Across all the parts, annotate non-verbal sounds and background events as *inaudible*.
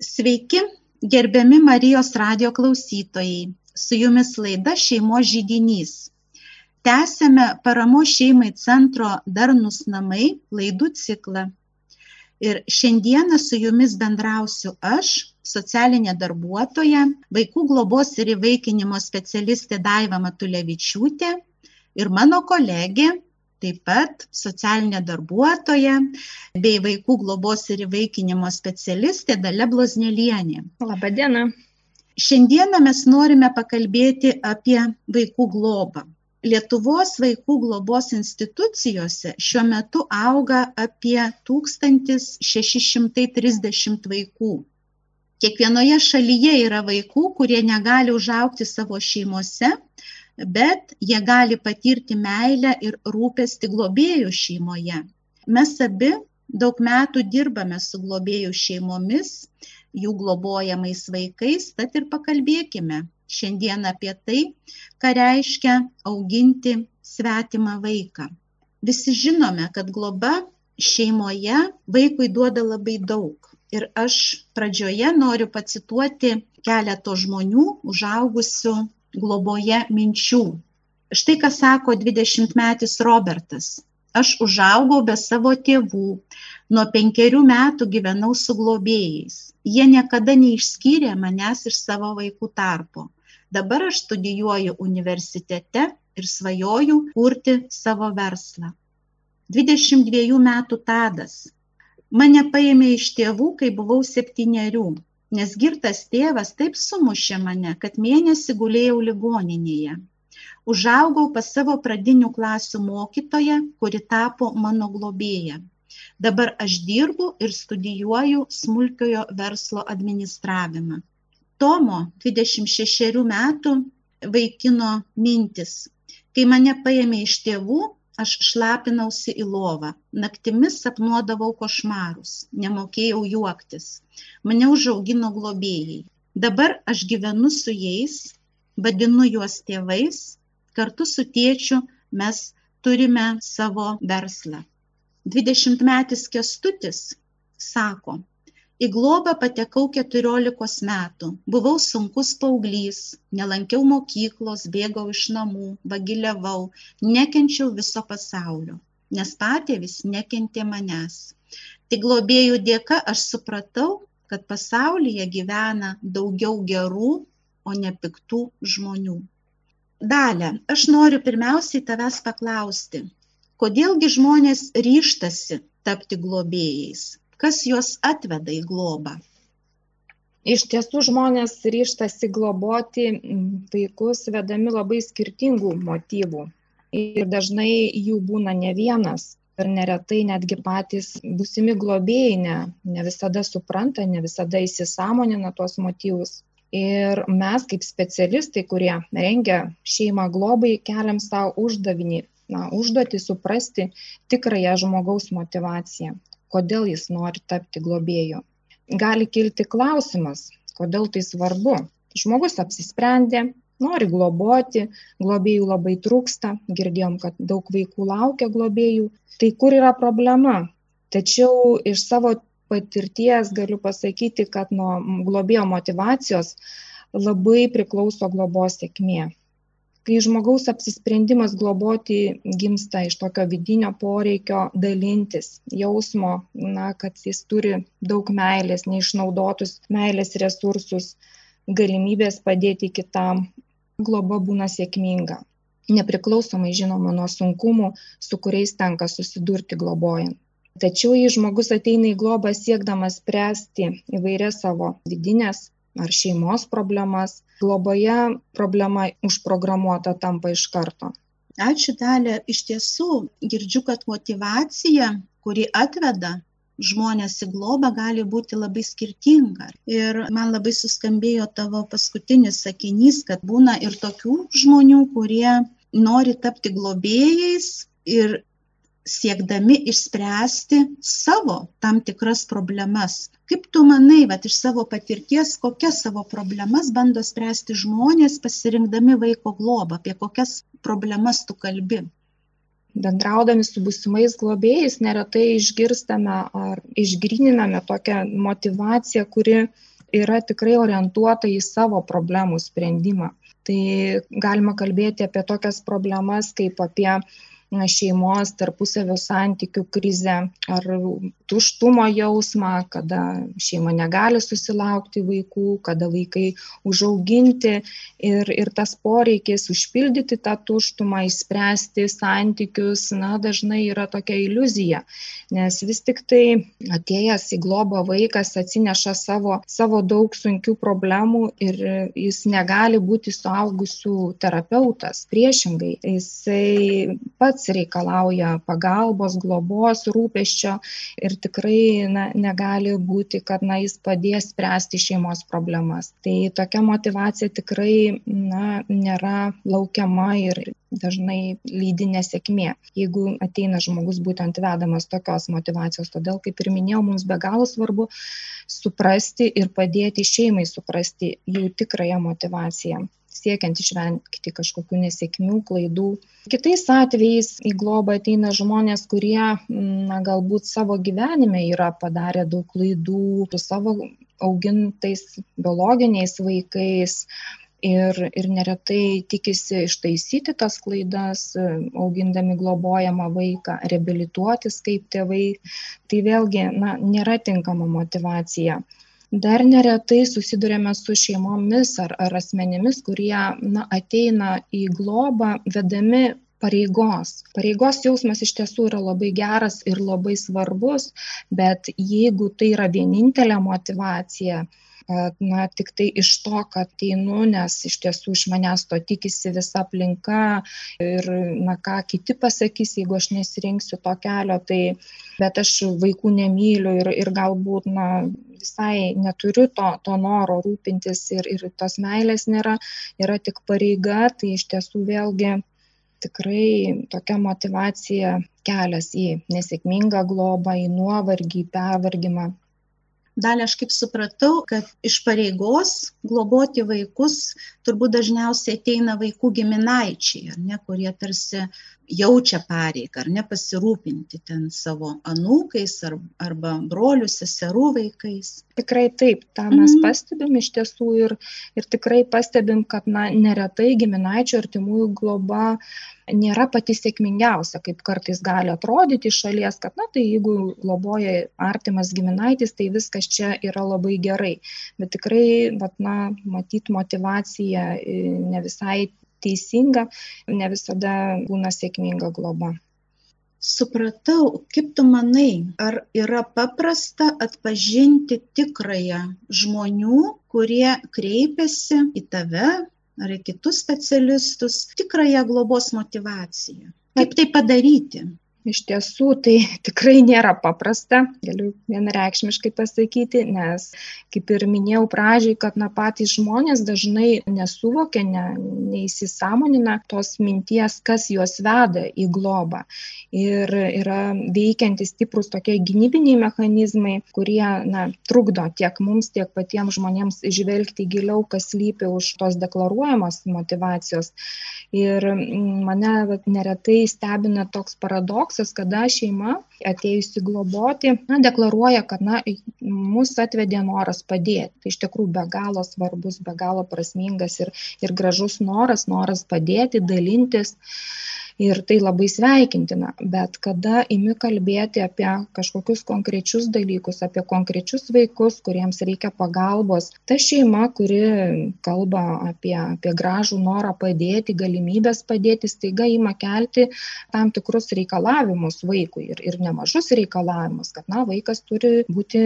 Sveiki, gerbiami Marijos radio klausytojai. Su jumis laida Šeimos žydinys. Tęsėme paramo šeimai centro Darnus namai laidų ciklą. Ir šiandieną su jumis bendrausiu aš, socialinė darbuotoja, vaikų globos ir įvaikinimo specialistė Daiva Matulevičiūtė ir mano kolegė taip pat socialinė darbuotoja bei vaikų globos ir įvaikinimo specialistė Dalia Bloznelienė. Labadiena. Šiandieną mes norime pakalbėti apie vaikų globą. Lietuvos vaikų globos institucijose šiuo metu auga apie 1630 vaikų. Kiekvienoje šalyje yra vaikų, kurie negali užaukti savo šeimose bet jie gali patirti meilę ir rūpestį globėjų šeimoje. Mes abi daug metų dirbame su globėjų šeimomis, jų globojamais vaikais, tad ir pakalbėkime šiandien apie tai, ką reiškia auginti svetimą vaiką. Visi žinome, kad globa šeimoje vaikui duoda labai daug. Ir aš pradžioje noriu pacituoti keleto žmonių užaugusių globoje minčių. Štai ką sako 20-metis Robertas. Aš užaugau be savo tėvų, nuo penkerių metų gyvenau su globėjais. Jie niekada neišskyrė manęs iš savo vaikų tarpo. Dabar aš studijuoju universitete ir svajoju kurti savo verslą. 22 metų Tadas. Mane paėmė iš tėvų, kai buvau septyniarių nes girtas tėvas taip sumušė mane, kad mėnesį gulėjau ligoninėje. Užaugau pas savo pradinių klasių mokytoją, kuri tapo mano globėja. Dabar aš dirbu ir studijuoju smulkiojo verslo administravimą. Tomo 26 metų vaikino mintis. Kai mane paėmė iš tėvų, aš šlapinausi į lovą naktimis sapnuodavau košmarus nemokėjau juoktis mane užaugino globėjai. Dabar aš gyvenu su jais vadinu juos tėvais kartu su tėčiu mes turime savo verslą. Dvidešimtmetis kęstutis sako į globą patekau keturiolikos metų. Buvau sunkus paauglys. Nelankiau mokyklos bėgau iš namų vagiliavau. Nekenčiau viso pasaulio nes patėvis nekentė manęs. Tik globėjų dėka aš supratau kad pasaulyje gyvena daugiau gerų o ne piktų žmonių. Dalia, aš noriu pirmiausiai tavęs paklausti, kodėlgi žmonės ryštasi tapti globėjais? Kas juos atveda į globą. Iš tiesų žmonės ryštasi globoti vaikus vedami labai skirtingų motyvų. Ir dažnai jų būna ne vienas. Ir neretai netgi patys būsimi globėjai ne, ne visada supranta, ne visada įsisamonina tuos motyvus. Ir mes kaip specialistai, kurie rengia šeimą globai, keliam savo uždavinį, na, užduoti suprasti tikrąją žmogaus motivaciją kodėl jis nori tapti globėju. Gali kilti klausimas, kodėl tai svarbu. Žmogus apsisprendė, nori globoti, globėjų labai trūksta, girdėjom, kad daug vaikų laukia globėjų. Tai kur yra problema? Tačiau iš savo patirties galiu pasakyti, kad nuo globėjo motivacijos labai priklauso globos sėkmė kai žmogaus apsisprendimas globoti gimsta iš tokio vidinio poreikio dalintis jausmo na kad jis turi daug meilės neišnaudotus meilės resursus galimybės padėti kitam globa būna sėkminga. Nepriklausomai žinoma nuo sunkumų su kuriais tenka susidurti globojant. Tačiau jei žmogus ateina į globą siekdamas spręsti įvairias savo vidines ar šeimos problemas. Globoje problema užprogramuota tampa iš karto. Ačiū dalia. Iš tiesų girdžiu kad motyvacija kuri atveda žmonės į globą gali būti labai skirtinga. Ir man labai suskambėjo tavo paskutinis sakinys, kad būna ir tokių žmonių, kurie nori tapti globėjais ir siekdami išspręsti savo tam tikras problemas. Kaip tu manai, vat, iš savo patirties, kokias savo problemas bando spręsti žmonės pasirinkdami vaiko globą, apie kokias problemas tu kalbi? bendraudami su būsimais globėjais neretai išgirstame ar išgryniname tokią motivaciją, kuri yra tikrai orientuota į savo problemų sprendimą. Tai galima kalbėti apie tokias problemas kaip apie šeimos tarpusavio santykių krizę ar tuštumo jausmą, kada šeima negali susilaukti vaikų, kada vaikai užauginti ir, ir tas poreikis užpildyti tą tuštumą, išspręsti santykius, na, dažnai yra tokia iliuzija, nes vis tik tai atėjęs į globą vaikas atsineša savo, savo daug sunkių problemų ir jis negali būti suaugusių terapeutas. Priešingai, jisai pats pats reikalauja pagalbos, globos, rūpeščio ir tikrai na, negali būti, kad na, jis padės spręsti šeimos problemas. Tai tokia motivacija tikrai na, nėra laukiama ir dažnai lydi nesėkmė, jeigu ateina žmogus būtent vedamas tokios motivacijos. Todėl, kaip ir minėjau, mums be galo svarbu suprasti ir padėti šeimai suprasti jų tikrąją motivaciją siekiant išvengti kažkokių nesėkmių, klaidų. Kitais atvejais į globą ateina žmonės, kurie na, galbūt savo gyvenime yra padarę daug klaidų su savo augintais biologiniais vaikais. Ir, ir neretai tikisi ištaisyti tas klaidas, augindami globojamą vaiką, reabilituotis kaip tėvai. Tai vėlgi na, nėra tinkama motivacija dar neretai susiduriame su šeimomis ar, ar asmenimis, kurie na, ateina į globą vedami pareigos. Pareigos jausmas iš tiesų yra labai geras ir labai svarbus, bet jeigu tai yra vienintelė motivacija, kad na tiktai iš to kad einu nes iš tiesų iš manęs to tikisi visa aplinka ir na ką kiti pasakys jeigu aš nesirinksiu to kelio tai bet aš vaikų nemyliu ir ir galbūt na visai neturiu to to noro rūpintis ir ir tos meilės nėra yra tik pareiga tai iš tiesų vėlgi tikrai tokia motivacija kelias į nesėkmingą globą į nuovargį pervargimą dalį aš kaip supratau kad iš pareigos globoti vaikus turbūt dažniausiai ateina vaikų giminaičiai ne kurie tarsi jaučia pareigą ar ne pasirūpinti ten savo anūkais ar arba brolių seserų vaikais tikrai taip tą mes mhm. pastebim iš tiesų ir ir tikrai pastebim kad na neretai giminaičių artimųjų globa nėra pati sėkmingiausia, kaip kartais gali atrodyti iš šalies, kad, na, tai jeigu globoja artimas giminaitis, tai viskas čia yra labai gerai. Bet tikrai, bet, na, matyt, motivacija e, ne visai teisinga, ne visada būna sėkminga globa. Supratau, kaip tu manai, ar yra paprasta atpažinti tikrąją žmonių, kurie kreipiasi į tave ar į kitus specialistus tikrąją globos motivaciją. Kaip tai padaryti? Iš tiesų tai *laughs* tikrai nėra paprasta galiu vienareikšmiškai pasakyti nes kaip ir minėjau pradžioj kad na patys žmonės dažnai nesuvokia ne neįsisąmonina tos minties kas juos veda į globą. Ir yra veikiantys stiprūs tokie gynybiniai mechanizmai kurie na trukdo tiek mums tiek patiems žmonėms įžvelgti giliau kas slypi už tos deklaruojamos motyvacijos. Ir mane vat neretai stebina toks paradoksas paradoksas, kada šeima atėjusi globoti, na, deklaruoja, kad, na, mus atvedė noras padėti. Tai iš tikrųjų be galo svarbus, be galo prasmingas ir, ir gražus noras, noras padėti, dalintis ir tai labai sveikintina bet kada imi kalbėti apie kažkokius konkrečius dalykus apie konkrečius vaikus kuriems reikia pagalbos ta šeima kuri kalba apie apie gražų norą padėti galimybes padėti staiga ima kelti tam tikrus reikalavimus vaikui ir ir nemažus reikalavimus kad na vaikas turi būti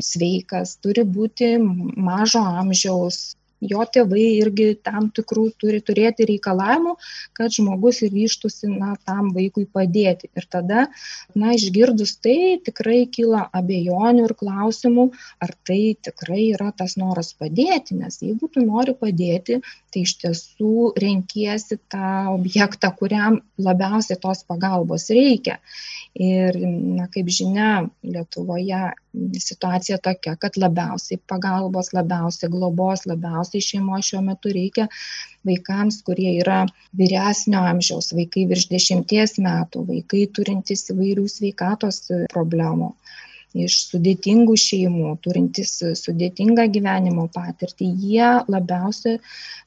sveikas turi būti mažo amžiaus jo tėvai irgi tam tikrų turi turėti reikalavimų, kad žmogus ryštųsi na, tam vaikui padėti. Ir tada, na, išgirdus tai, tikrai kyla abejonių ir klausimų, ar tai tikrai yra tas noras padėti, nes jeigu tu nori padėti, tai iš tiesų renkiesi tą objektą, kuriam labiausiai tos pagalbos reikia. Ir, na, kaip žinia, Lietuvoje situacija tokia, kad labiausiai pagalbos, labiausiai globos, labiausiai šeimo šiuo metu reikia vaikams, kurie yra vyresnio amžiaus, vaikai virš dešimties metų, vaikai turintys įvairių sveikatos problemų iš sudėtingų šeimų, turintys sudėtingą gyvenimo patirtį, jie labiausiai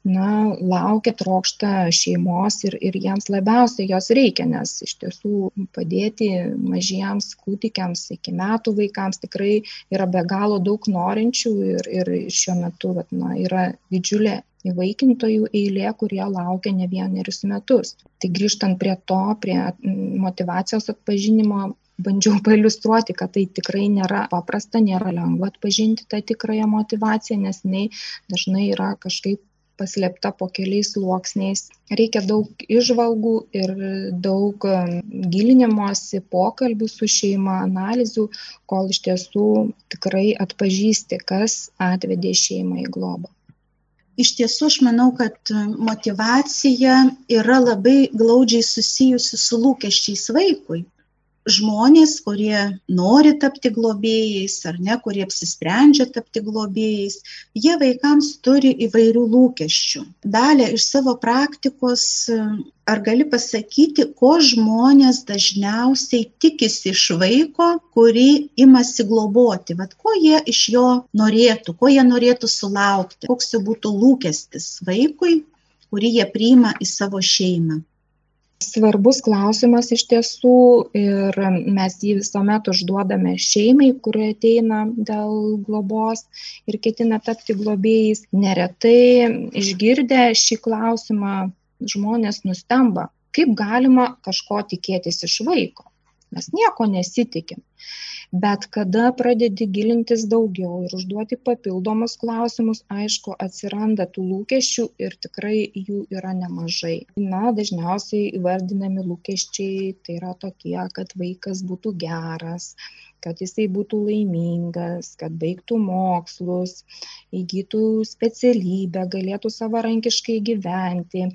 na, laukia, trokšta šeimos ir, ir jiems labiausiai jos reikia, nes iš tiesų padėti mažiems kūdikiams iki metų vaikams tikrai yra be galo daug norinčių ir, ir šiuo metu vat, na, yra didžiulė įvaikintojų eilė, kurie laukia ne vienerius metus. Tai grįžtant prie to, prie motivacijos atpažinimo, bandžiau *laughs* pailiustruoti, kad tai tikrai nėra paprasta, nėra lengva atpažinti tą tikrąją motivaciją, nes jinai dažnai yra kažkaip paslėpta po keliais sluoksniais. Reikia daug išvalgų ir daug um, gilinimosi, pokalbių su šeima, analizų, kol iš tiesų tikrai atpažįsti, kas atvedė šeimą į globą. Iš tiesų, aš manau, kad motivacija yra labai glaudžiai susijusi su lūkesčiais vaikui žmonės, kurie nori tapti globėjais ar ne, kurie apsisprendžia tapti globėjais, jie vaikams turi įvairių lūkesčių. Dalė iš savo praktikos, ar gali pasakyti, ko žmonės dažniausiai tikisi iš vaiko, kurį imasi globoti, vad ko jie iš jo norėtų, ko jie norėtų sulaukti, koks jau būtų lūkestis vaikui, kurį jie priima į savo šeimą svarbus klausimas iš tiesų ir mes jį visuomet užduodame šeimai, kuri ateina dėl globos ir ketina tapti globėjais. Neretai išgirdę šį klausimą žmonės nustemba, kaip galima kažko tikėtis iš vaiko. Mes nieko nesitikim bet kada pradedi gilintis daugiau ir užduoti papildomus klausimus, aišku, atsiranda tų lūkesčių ir tikrai jų yra nemažai. Na, dažniausiai įvardinami lūkesčiai tai yra tokie, kad vaikas būtų geras, kad jisai būtų laimingas, kad baigtų mokslus, įgytų specialybę, galėtų savarankiškai gyventi,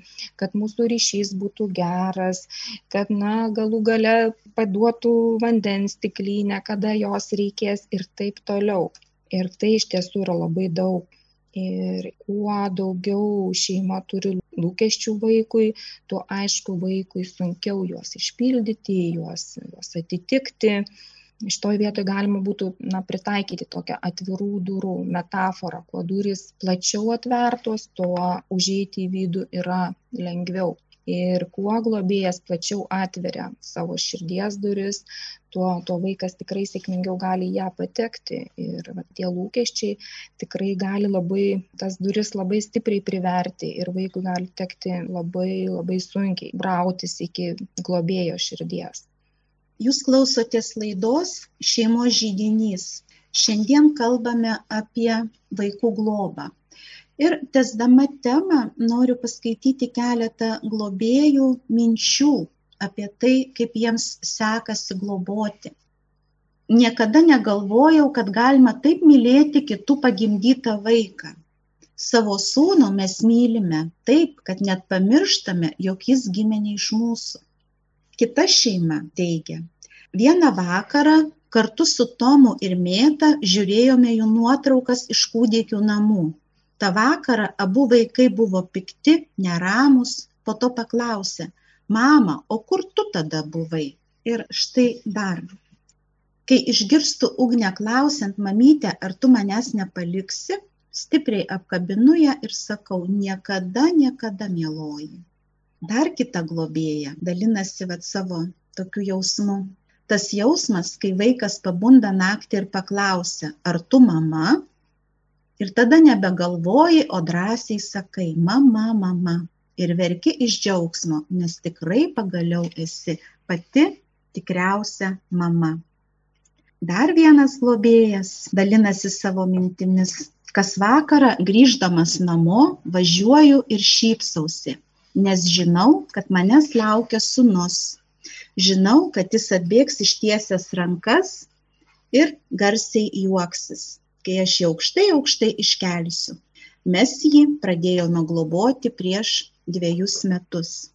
kad mūsų ryšys būtų geras, kad, na, galų gale paduotų vandens stiklinę, kada jos reikės ir taip toliau. Ir tai iš tiesų yra labai daug. Ir kuo daugiau šeima turi lūkesčių vaikui, tuo aišku vaikui sunkiau juos išpildyti, juos, juos atitikti šitoj vietoj galima būtų na pritaikyti tokią atvirų durų metaforą kuo durys plačiau atvertos tuo užeiti į vidų yra lengviau. Ir kuo globėjas plačiau atveria savo širdies duris tuo tuo vaikas tikrai sėkmingiau gali į ją patekti. Ir va tie lūkesčiai tikrai gali labai tas duris labai stipriai priverti ir vaikui gali tekti labai labai sunkiai brautis iki globėjo širdies Jūs klausotės laidos Šeimos žydinys. Šiandien kalbame apie vaikų globą. Ir tesdama temą noriu paskaityti keletą globėjų minčių apie tai, kaip jiems sekasi globoti. Niekada negalvojau, kad galima taip mylėti kitų pagimdytą vaiką. Savo sūnų mes mylime taip, kad net pamirštame, jog jis gimė ne iš mūsų kita šeima teigia vieną vakarą kartu su tomu ir mėta žiūrėjome jų nuotraukas iš kūdikių namų. Tą vakarą abu vaikai buvo pikti neramūs po to paklausė mama o kur tu tada buvai? Ir štai dar. Kai išgirstu ugnę klausiant mamyte ar tu manęs nepaliksi? Stipriai apkabinu ją ir sakau niekada niekada mieloji dar kita globėja dalinasi vat savo tokiu jausmu. Tas jausmas kai vaikas pabunda naktį ir paklausia ar tu mama? Ir tada nebegalvoji o drąsiai sakai mama mama. Ir verki iš džiaugsmo nes tikrai pagaliau esi pati tikriausia mama. Dar vienas globėjas dalinasi savo mintimis. Kas vakarą grįždamas namo važiuoju ir šypsausi nes žinau, kad manęs laukia sunus. Žinau, kad jis atbėgs ištiesęs rankas ir garsiai juoksis, kai aš jį aukštai aukštai iškelsiu. Mes jį pradėjome globoti prieš dviejus metus.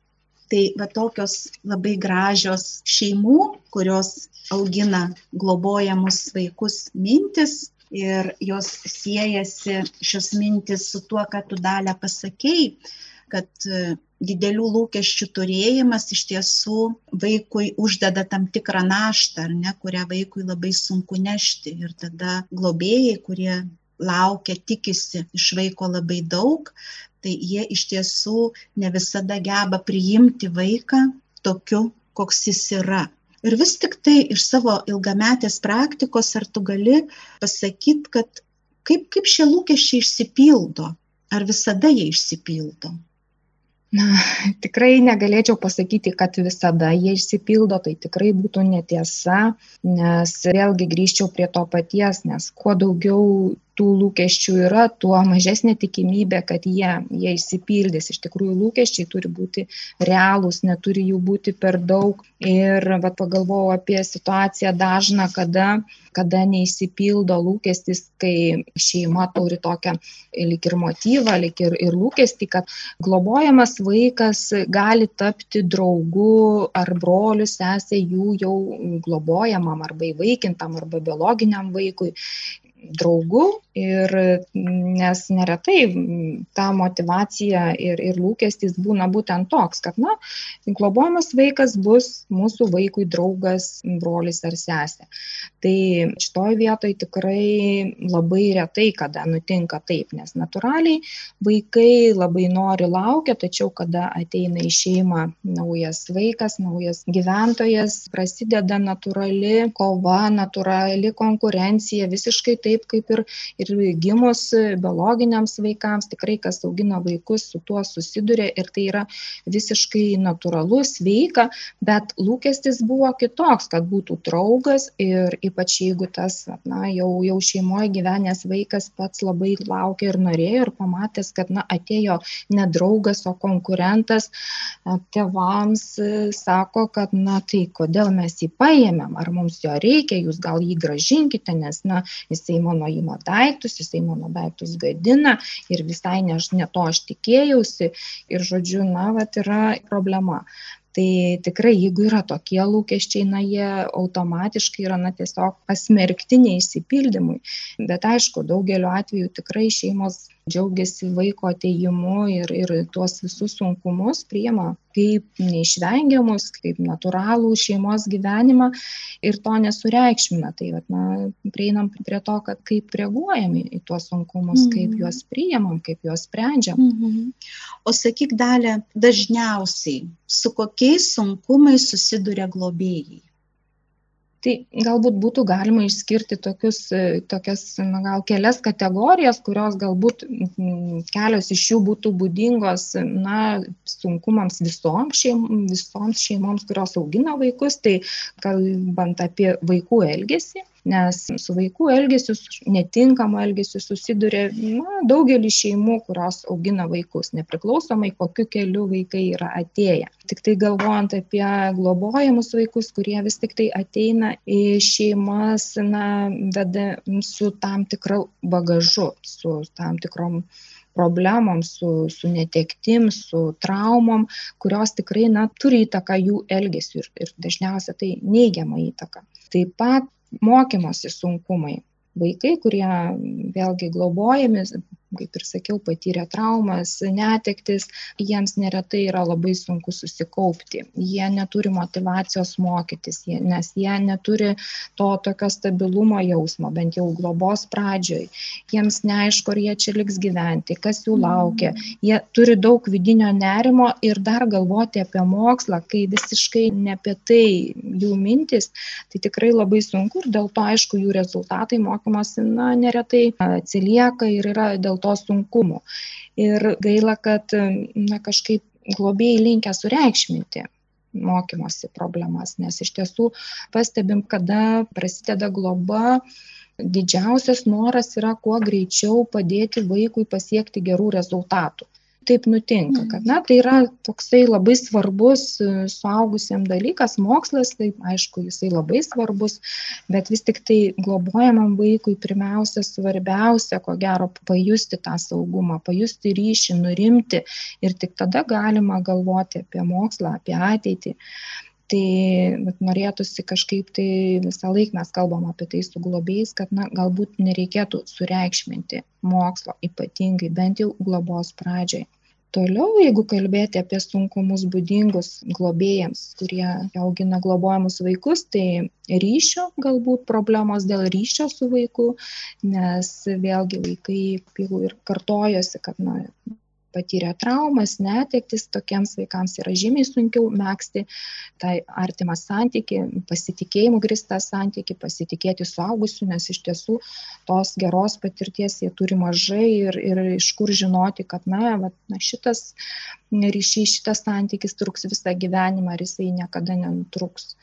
Tai va tokios labai gražios šeimų, kurios augina globojamus vaikus mintis ir jos siejasi šios mintis su tuo, ką tu dalę pasakėjai, kad e, didelių lūkesčių turėjimas iš tiesų vaikui uždeda tam tikrą naštą, ar ne, kurią vaikui labai sunku nešti. Ir tada globėjai, kurie laukia, tikisi iš vaiko labai daug, tai jie iš tiesų ne visada geba priimti vaiką tokiu, koks jis yra. Ir vis tiktai iš savo ilgametės praktikos ar tu gali pasakyt kad kaip kaip šie lūkesčiai išsipildo? Ar visada jie išsipildo Na, tikrai negalėčiau pasakyti, kad visada jie išsipildo, tai tikrai būtų netiesa, nes vėlgi grįžčiau prie to paties, nes kuo daugiau tų lūkesčių yra, tuo mažesnė tikimybė, kad jie, jie išsipildys. Iš tikrųjų, lūkesčiai turi būti realūs, neturi jų būti per daug. Ir vat, pagalvojau apie situaciją dažną, kada, kada neįsipildo lūkestis, kai šeima turi tokią lik ir motyvą, lik ir, ir lūkestį, kad globojamas vaikas gali tapti draugu ar broliu, sesė jų jau globojamam arba įvaikintam arba biologiniam vaikui draugu ir nes neretai ta motivacija ir, ir lūkestis būna būtent toks, kad, na, globojamas vaikas bus mūsų vaikui draugas, brolis ar sesė. Tai šitoj vietoj tikrai labai retai, kada nutinka taip, nes natūraliai vaikai labai nori laukia, tačiau kada ateina į šeimą naujas vaikas, naujas gyventojas, prasideda natūrali kova, natūrali konkurencija, visiškai taip kaip ir ir gimus biologiniams vaikams tikrai kas augina vaikus su tuo susiduria ir tai yra visiškai natūralu sveika bet lūkestis buvo kitoks kad būtų draugas ir ypač jeigu tas na jau jau šeimoj gyvenęs vaikas pats labai laukė ir norėjo ir pamatęs kad na atėjo ne draugas o konkurentas tėvams sako kad na tai kodėl mes jį paėmėm ar mums jo reikia jūs gal jį gražinkite nes na jisai mano ima daiktą daiktus jisai mano daiktus gadina ir visai ne ne to aš tikėjausi. Ir žodžiu na vat yra problema. Tai tikrai jeigu yra tokie lūkesčiai na jie automatiškai yra na tiesiog pasmerkti neišsipildymui bet aišku daugeliu atvejų tikrai šeimos džiaugiasi vaiko atėjimu ir ir tuos visus sunkumus priima kaip neišvengiamus kaip natūralų šeimos gyvenimą ir to nesureikšmina tai vat na prieinam prie to kad kaip reaguojam į tuos sunkumus kaip Mhm. juos priimam kaip juos sprendžiam Mhm. O sakyk, dalė, dažniausiai su kokiais sunkumais susiduria globėjai? Tai galbūt būtų galima išskirti tokius e, tokias na gal kelias kategorijas kurios galbūt mm, kelios iš jų būtų būdingos na sunkumams visom šeim visoms šeimoms kurios augina vaikus. Tai kalbant apie vaikų elgesį nes su vaikų elgesiu netinkamu elgesiu susiduria na daugelis šeimų kurios augina vaikus nepriklausomai kokiu keliu vaikai yra atėję. Tiktai galvojant apie globojamus vaikus kurie vis tiktai ateina į šeimas na veda su tam tikru bagažu su tam tikrom problemom su su netektim su traumom kurios tikrai na turi įtaką jų elgesiui ir ir dažniausia tai neigiamą įtaką. Taip pat mokymosi sunkumai. Vaikai kurie vėlgi globojami kaip ir sakiau patyrė traumas netektis jiems neretai yra labai sunku susikaupti. Jie neturi motyvacijos mokytis nes jie neturi to tokio stabilumo jausmo bent jau globos pradžioj. Jiems neaišku ar jie čia liks gyventi kas jų laukia. Jie turi daug vidinio nerimo ir dar galvoti apie mokslą kai visiškai ne apie tai jų mintys tai tikrai labai sunku ir dėl to aišku jų rezultatai mokymosi na neretai atsilieka ir yra dėl to sunkumų ir gaila kad na kažkaip globėjai linkę sureikšminti mokymosi problemas nes iš tiesų pastebim kada prasideda globa didžiausias noras yra kuo greičiau padėti vaikui pasiekti gerų rezultatų taip nutinka kad na tai yra toksai labai svarbus suaugusiem dalykas mokslas taip aišku jisai labai svarbus bet vis tiktai globojamam vaikui pirmiausia svarbiausia ko gero pajusti tą saugumą pajusti ryšį nurimti ir tik tada galima galvoti apie mokslą apie ateitį Tai vat, norėtųsi kažkaip tai visą laiką mes kalbam apie tai su globėjais, kad na, galbūt nereikėtų sureikšminti mokslo, ypatingai bent jau globos pradžiai. Toliau, jeigu kalbėti apie sunkumus būdingus globėjams, kurie augina globojamus vaikus, tai ryšio galbūt problemos dėl ryšio su vaiku, nes vėlgi vaikai ir kartojosi, kad na, patyrę traumas, netektis, tokiems vaikams yra žymiai sunkiau mėgsti tą artimą santyki, pasitikėjimų gristą santyki, pasitikėti suaugusiu, nes iš tiesų tos geros patirties jie turi mažai ir, ir iš kur žinoti, kad na, va, na šitas ryšys, šitas santykis truks visą gyvenimą ar jisai niekada nenutruks.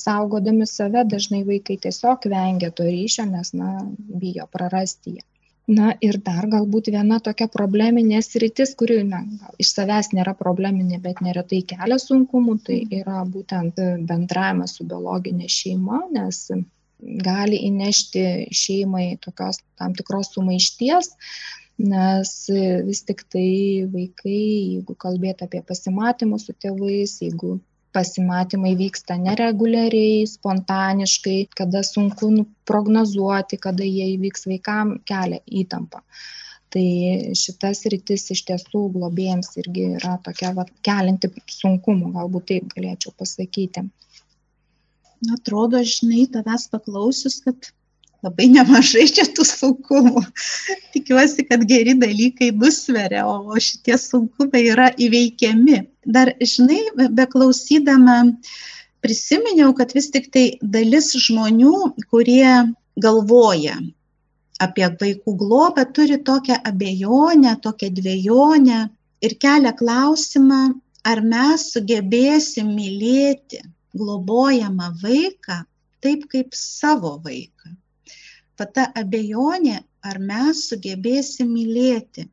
Saugodami save dažnai vaikai tiesiog vengia to ryšio, nes na, bijo prarasti jį na ir dar galbūt viena tokia probleminė sritis kuri na gal iš savęs nėra probleminė bet neretai kelia sunkumų tai yra būtent bendravimas su biologine šeima nes gali įnešti šeimai tokios tam tikros sumaišties nes vis tik tai vaikai jeigu kalbėt apie pasimatymus su tėvais jeigu pasimatymai vyksta nereguliariai spontaniškai kada sunku nu prognozuoti kada jie įvyks vaikam kelia įtampą. Tai šita sritis iš tiesų globėjams irgi yra tokia vat kelianti sunkumų galbūt taip galėčiau pasakyti. Atrodo žinai tavęs paklausius kad labai nemažai čia tų sunkumų. Tikiuosi, kad geri dalykai nusveria, o šitie sunkumai yra įveikiami. Dar, žinai, beklausydama prisiminiau, kad vis tik tai dalis žmonių, kurie galvoja apie vaikų globą, turi tokią abejonę, tokią dviejonę ir kelia klausimą, ar mes sugebėsim mylėti globojamą vaiką taip kaip savo vaiką va ta abejonė, ar mes sugebėsim mylėti.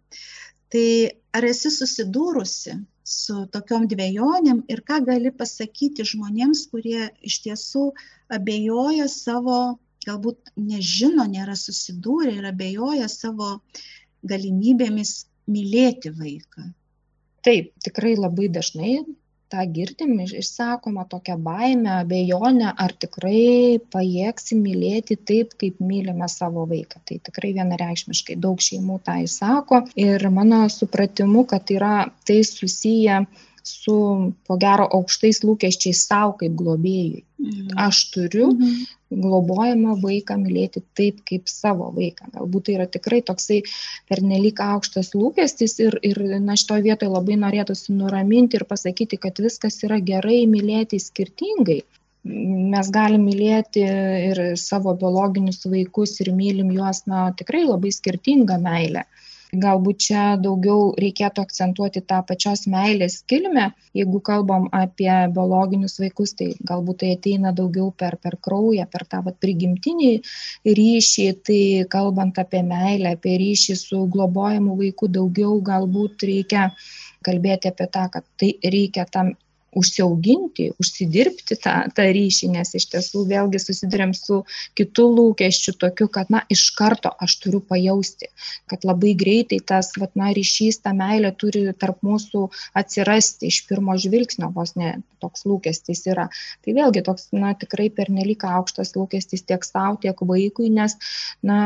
Tai ar esi susidūrusi su tokiom dviejonėm ir ką gali pasakyti žmonėms, kurie iš tiesų abejoja savo, galbūt nežino, nėra susidūrę ir abejoja savo galimybėmis mylėti vaiką. Taip, tikrai labai dažnai tą girdim išsakoma tokia baimė abejonė ar tikrai pajėgsim mylėti taip kaip mylime savo vaiką. Tai tikrai vienareikšmiškai daug šeimų tą išsako. Ir mano supratimu kad yra tai susiję su po gero aukštais lūkesčiais sau kaip globėjui. Mhm. aš turiu mhm. globojamą vaiką mylėti taip kaip savo vaiką. Galbūt tai yra tikrai toksai pernelyg aukštas lūkestis ir ir na šitoj vietoj labai norėtųsi nuraminti ir pasakyti kad viskas yra gerai mylėti skirtingai. Mes galim mylėti ir savo biologinius vaikus ir mylim juos na tikrai labai skirtinga meile galbūt čia daugiau reikėtų akcentuoti tą pačios meilės kilmę. Jeigu kalbam apie biologinius vaikus tai galbūt tai ateina daugiau per per kraują per tą vat prigimtinį ryšį. Tai kalbant apie meilę apie ryšį su globojamu vaiku daugiau galbūt reikia kalbėti apie tą kad tai reikia tam užsiauginti užsidirbti tą tą ryšį nes iš tiesų vėlgi susiduriam su kitu lūkesčiu tokiu kad na iš karto aš turiu pajausti kad labai greitai tas vat na ryšys ta meilė turi tarp mūsų atsirasti iš pirmo žvilgsnio vos ne toks lūkestis yra. Tai vėlgi toks na tikrai pernelyg aukštas lūkestis tiek sau tiek vaikui nes na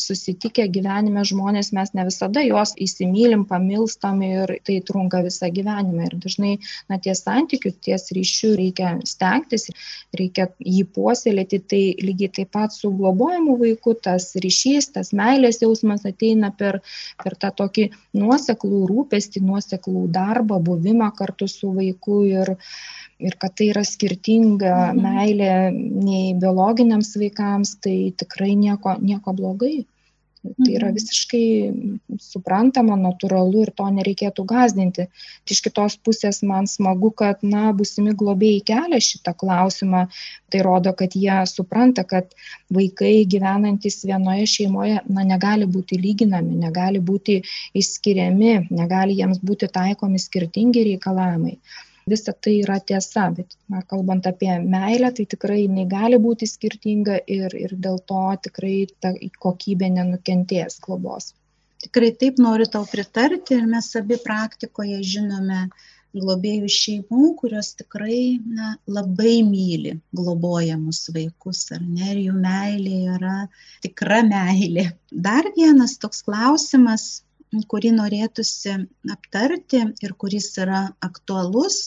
susitikę gyvenime žmonės mes ne visada juos įsimylim pamilstam ir tai trunka visą gyvenimą. Ir dažnai na tie ties santykiu, ties ryšiu reikia stengtis, reikia jį puoselėti, tai lygiai taip pat su globojimu vaiku tas ryšys, tas meilės jausmas ateina per, per tą tokį nuoseklų rūpestį, nuoseklų darbą, buvimą kartu su vaiku ir, ir kad tai yra skirtinga mhm. meilė nei biologiniams vaikams, tai tikrai nieko, nieko blogai. Tai yra mhm. visiškai suprantama, natūralu ir to nereikėtų gazdinti. Iš kitos pusės man smagu, kad, na, busimi globėjai kelia šitą klausimą. Tai rodo, kad jie supranta, kad vaikai gyvenantis vienoje šeimoje, na, negali būti lyginami, negali būti išskiriami, negali jiems būti taikomi skirtingi reikalavimai visa tai yra tiesa bet na kalbant apie meilę tai tikrai jinai gali būti skirtinga ir ir dėl to tikrai ta kokybė nenukentės globos tikrai taip noriu tau pritarti ir mes abi praktikoje žinome globėjų šeimų, kurios tikrai na, labai myli globojamus vaikus, ar ne, ir jų meilė yra tikra meilė. Dar vienas toks klausimas, kurį norėtųsi aptarti ir kuris yra aktualus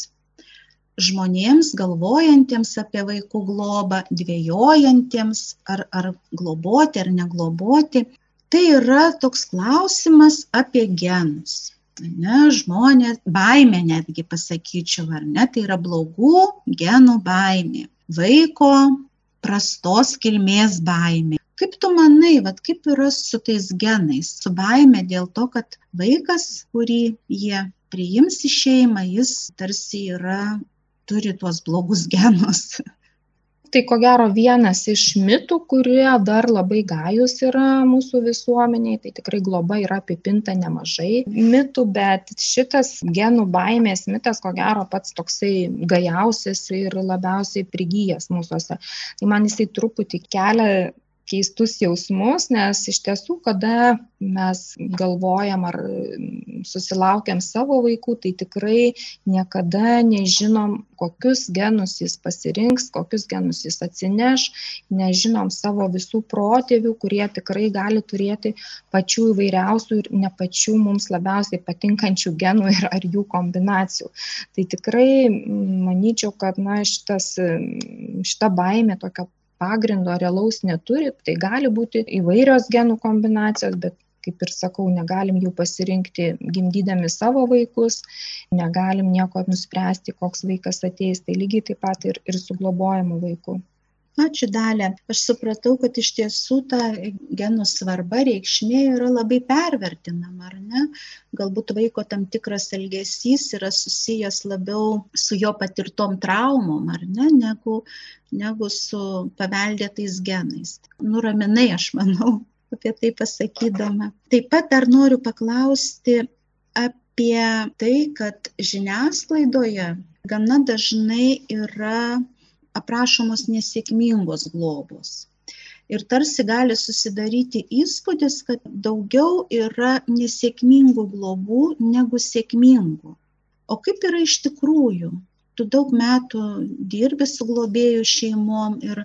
žmonėms galvojantiems apie vaikų globą, dvėjojantiems ar, ar globoti ar negloboti, tai yra toks klausimas apie genus. Ne, žmonės, baimė netgi pasakyčiau, ar ne, tai yra blogų genų baimė, vaiko prastos kilmės baimė. Kaip tu manai, vat, kaip yra su tais genais, su baime dėl to, kad vaikas, kurį jie priims į šeimą, jis tarsi yra turi tuos blogus *laughs* genus. Tai ko gero vienas iš mitų, kurie dar labai gajus yra mūsų visuomeniai, tai tikrai globa yra apipinta nemažai mitų, bet šitas genų baimės mitas ko gero pats toksai gajausias ir labiausiai prigyjęs mūsųse. Tai man jisai truputį kelia keistus jausmus, nes iš tiesų, kada mes galvojam ar susilaukiam savo vaikų, tai tikrai niekada nežinom, kokius genus jis pasirinks, kokius genus jis atsineš, nežinom savo visų protėvių, kurie tikrai gali turėti pačių įvairiausių ir ne pačių mums labiausiai patinkančių genų ir ar jų kombinacijų. Tai tikrai manyčiau, kad na, šitas, šita baimė tokio pagrindo realaus neturi, tai gali būti įvairios genų kombinacijos, bet kaip ir sakau, negalim jų pasirinkti gimdydami savo vaikus, negalim nieko nuspręsti, koks vaikas ateis, tai lygiai taip pat ir, ir su globojamu vaiku. Ačiū dalė. Aš supratau, kad iš tiesų ta genų svarba, reikšmė yra labai pervertinama, ar ne? Galbūt vaiko tam tikras elgesys yra susijęs labiau su jo patirtom traumom, ar ne, negu, negu su paveldėtais genais. Nuraminai, aš manau, apie tai pasakydama. Taip pat dar noriu paklausti apie tai, kad žiniasklaidoje gana dažnai yra aprašomos nesėkmingos globos. Ir tarsi gali susidaryti įspūdis, kad daugiau yra nesėkmingų globų negu sėkmingų. O kaip yra iš tikrųjų? Tu daug metų dirbi su globėjų šeimom ir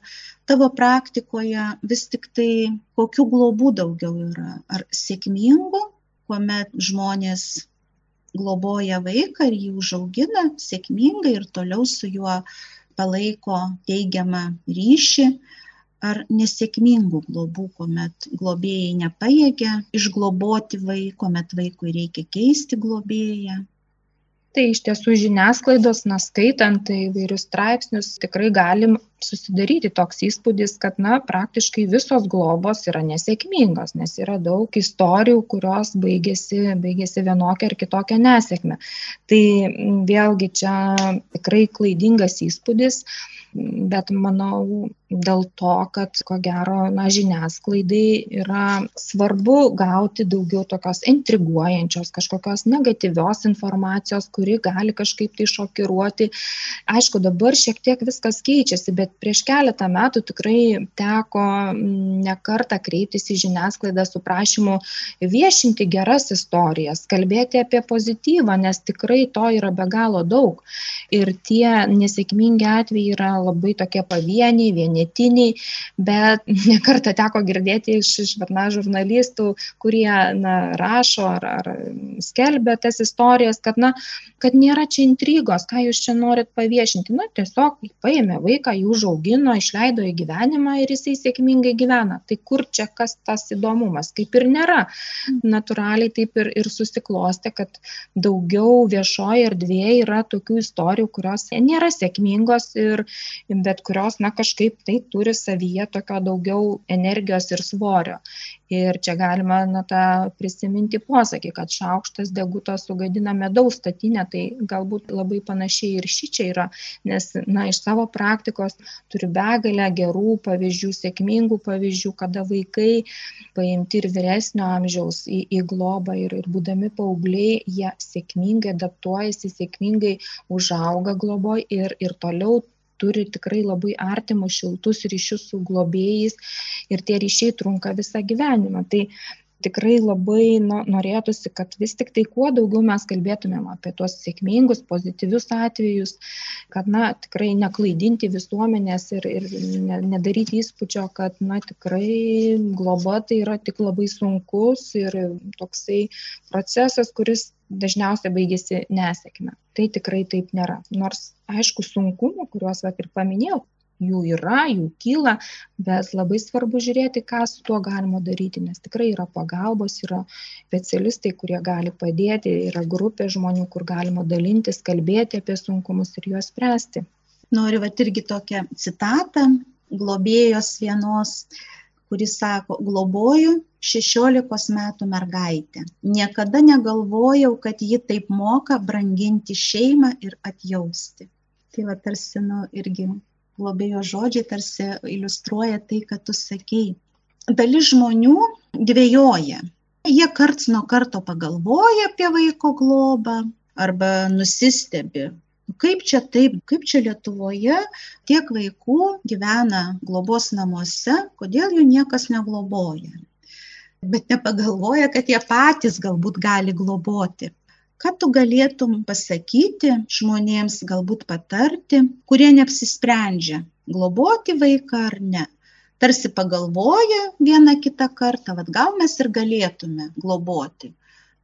tavo praktikoje vis tik tai kokių globų daugiau yra? Ar sėkmingų, kuomet žmonės globoja vaiką ir jį užaugina sėkmingai ir toliau su juo palaiko teigiamą ryšį ar nesėkmingų globų, kuomet globėjai nepajėgia išgloboti vaiko, kuomet vaikui reikia keisti globėją tai iš tiesų žiniasklaidos na skaitant įvairius straipsnius tikrai galim susidaryti toks įspūdis kad na praktiškai visos globos yra nesėkmingos nes yra daug istorijų kurios baigiasi baigiasi vienokia ar kitokia nesėkme. Tai vėlgi čia tikrai klaidingas įspūdis bet manau dėl to, kad ko gero na, žiniasklaidai yra svarbu gauti daugiau tokios intriguojančios, kažkokios negatyvios informacijos, kuri gali kažkaip tai šokiruoti. Aišku, dabar šiek tiek viskas keičiasi, bet prieš keletą metų tikrai teko nekartą kreiptis į žiniasklaidą su prašymu viešinti geras istorijas, kalbėti apie pozityvą, nes tikrai to yra be galo daug. Ir tie nesėkmingi atvejai yra labai tokie pavieniai, vienetiniai, bet *laughs* nekartą teko girdėti iš, iš na, žurnalistų, kurie na, rašo ar, ar skelbia tas istorijas, kad, na, kad nėra čia intrigos, ką jūs čia norit paviešinti. Na, tiesiog paėmė vaiką, jį užaugino, išleido į gyvenimą ir jisai sėkmingai gyvena. Tai kur čia kas tas įdomumas? Kaip ir nėra. Naturaliai taip ir, ir susiklosti, kad daugiau viešoje erdvėje yra tokių istorijų, kurios nėra sėkmingos ir bet kurios na kažkaip tai turi savyje tokio daugiau energijos ir svorio. Ir čia galima na tą prisiminti posakį kad šaukštas deguto sugadina medaus statinę tai galbūt labai panašiai ir šičia yra nes na iš savo praktikos turiu begalę gerų pavyzdžių sėkmingų pavyzdžių kada vaikai paimti ir vyresnio amžiaus į, į globą ir, ir būdami paaugliai jie sėkmingai adaptuojasi sėkmingai užauga globoj ir, ir toliau turi tikrai labai artimus šiltus ryšius su globėjais ir tie ryšiai trunka visą gyvenimą. Tai tikrai labai no, norėtųsi, kad vis tik tai kuo daugiau mes kalbėtumėm apie tuos sėkmingus, pozityvius atvejus, kad, na, tikrai neklaidinti visuomenės ir, ir ne, nedaryti įspūdžio, kad, na, tikrai globa tai yra tik labai sunkus ir toksai procesas, kuris dažniausiai baigėsi nesėkme. Tai tikrai taip nėra. Nors, aišku, sunkumų, kuriuos vat, ir paminėjau, jų yra, jų kyla, bet labai svarbu žiūrėti, ką su tuo galima daryti, nes tikrai yra pagalbos, yra specialistai, kurie gali padėti, yra grupė žmonių, kur galima dalintis, kalbėti apie sunkumus ir juos spręsti. Noriu va irgi tokią citatą globėjos vienos, kuris sako, globoju 16 metų mergaitę. Niekada negalvojau, kad ji taip moka branginti šeimą ir atjausti. Tai va tarsi, nu, irgi globėjo žodžiai tarsi iliustruoja tai, ką tu sakei. Dalis žmonių dvėjoja. Jie karts nuo karto pagalvoja apie vaiko globą arba nusistebi. Kaip čia taip, kaip čia Lietuvoje tiek vaikų gyvena globos namuose, kodėl jų niekas negloboja. Bet nepagalvoja, kad jie patys galbūt gali globoti ką tu galėtum pasakyti žmonėms, galbūt patarti, kurie neapsisprendžia globoti vaiką ar ne. Tarsi pagalvoja vieną kitą kartą, vad gal mes ir galėtume globoti,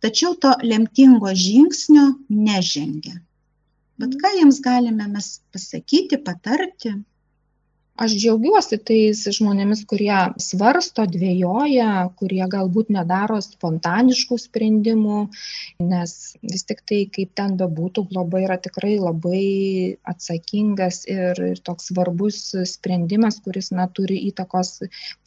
tačiau to lemtingo žingsnio nežengia. Bet ką jiems galime mes pasakyti, patarti? Aš džiaugiuosi tais žmonėmis kurie svarsto dvejoja kurie galbūt nedaro spontaniškų sprendimų nes vis tiktai kaip ten bebūtų globa yra tikrai labai atsakingas ir ir toks svarbus sprendimas kuris na turi įtakos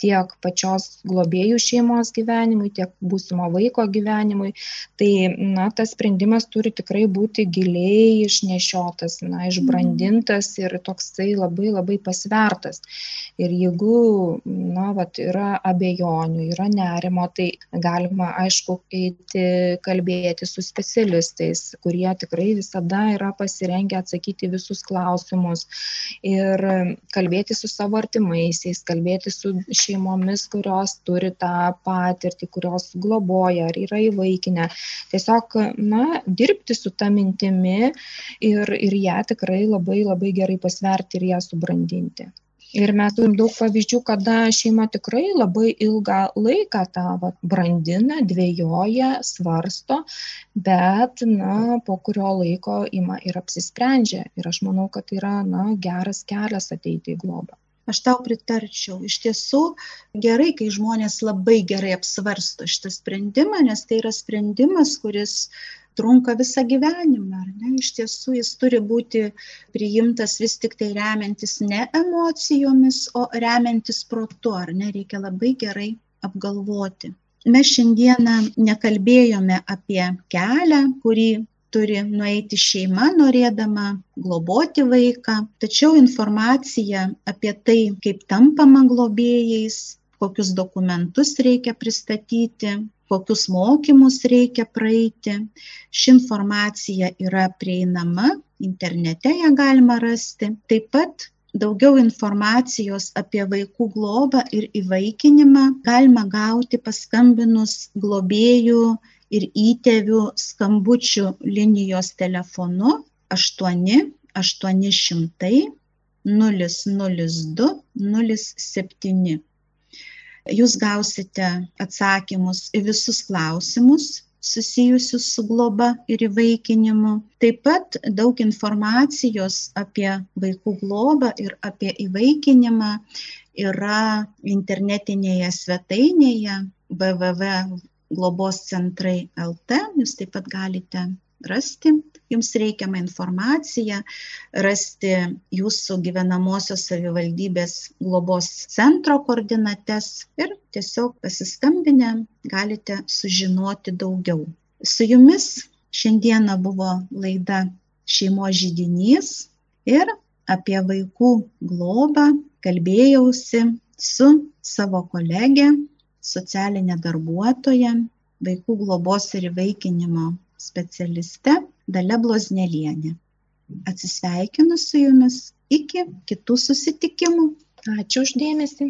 tiek pačios globėjų šeimos gyvenimui tiek būsimo vaiko gyvenimui. Tai na tas sprendimas turi tikrai būti giliai išnešiotas na išbrandintas ir toksai labai labai pasvertas protas. Ir jeigu, na, vat, yra abejonių, yra nerimo, tai galima, aišku, eiti kalbėti su specialistais, kurie tikrai visada yra pasirengę atsakyti visus klausimus ir kalbėti su savo artimaisiais, kalbėti su šeimomis, kurios turi tą patirtį, kurios globoja ar yra įvaikinę. Tiesiog, na, dirbti su tą mintimi ir, ir ją tikrai labai labai gerai pasverti ir ją subrandinti ir mes turim daug pavyzdžių kada šeima tikrai labai ilgą laiką tą vat brandina dvejoja svarsto bet na po kurio laiko ima ir apsisprendžia. Ir aš manau kad tai yra na geras kelias ateiti į globą. Aš tau pritarčiau. Iš tiesų gerai kai žmonės labai gerai apsvarsto šitą sprendimą nes tai yra sprendimas kuris trunka visą gyvenimą, ar ne? Iš tiesų jis turi būti priimtas vis tik tai remiantis ne emocijomis, o remiantis protu, ar ne? Reikia labai gerai apgalvoti. Mes šiandieną nekalbėjome apie kelią, kurį turi nueiti šeima norėdama globoti vaiką, tačiau informacija apie tai, kaip tampama globėjais, kokius dokumentus reikia pristatyti, kokius mokymus reikia praeiti. Ši informacija yra prieinama, internete ją galima rasti. Taip pat daugiau informacijos apie vaikų globą ir įvaikinimą galima gauti paskambinus globėjų ir įtėvių skambučių linijos telefonu 8 800 002 07 jūs gausite atsakymus į visus klausimus susijusius su globa ir įvaikinimu. Taip pat daug informacijos apie vaikų globą ir apie įvaikinimą yra internetinėje svetainėje www.globoscentrai.lt. Jūs taip pat galite rasti jums reikiamą informaciją, rasti jūsų gyvenamosios savivaldybės globos centro koordinates ir tiesiog pasiskambinę galite sužinoti daugiau. Su jumis šiandieną buvo laida šeimos žydinys ir apie vaikų globą kalbėjausi su savo kolegė, socialinė darbuotoja, vaikų globos ir įvaikinimo specialiste Dalia Bloznelienė. Atsisveikinu su jumis iki kitų susitikimų. Ačiū uždėmesi.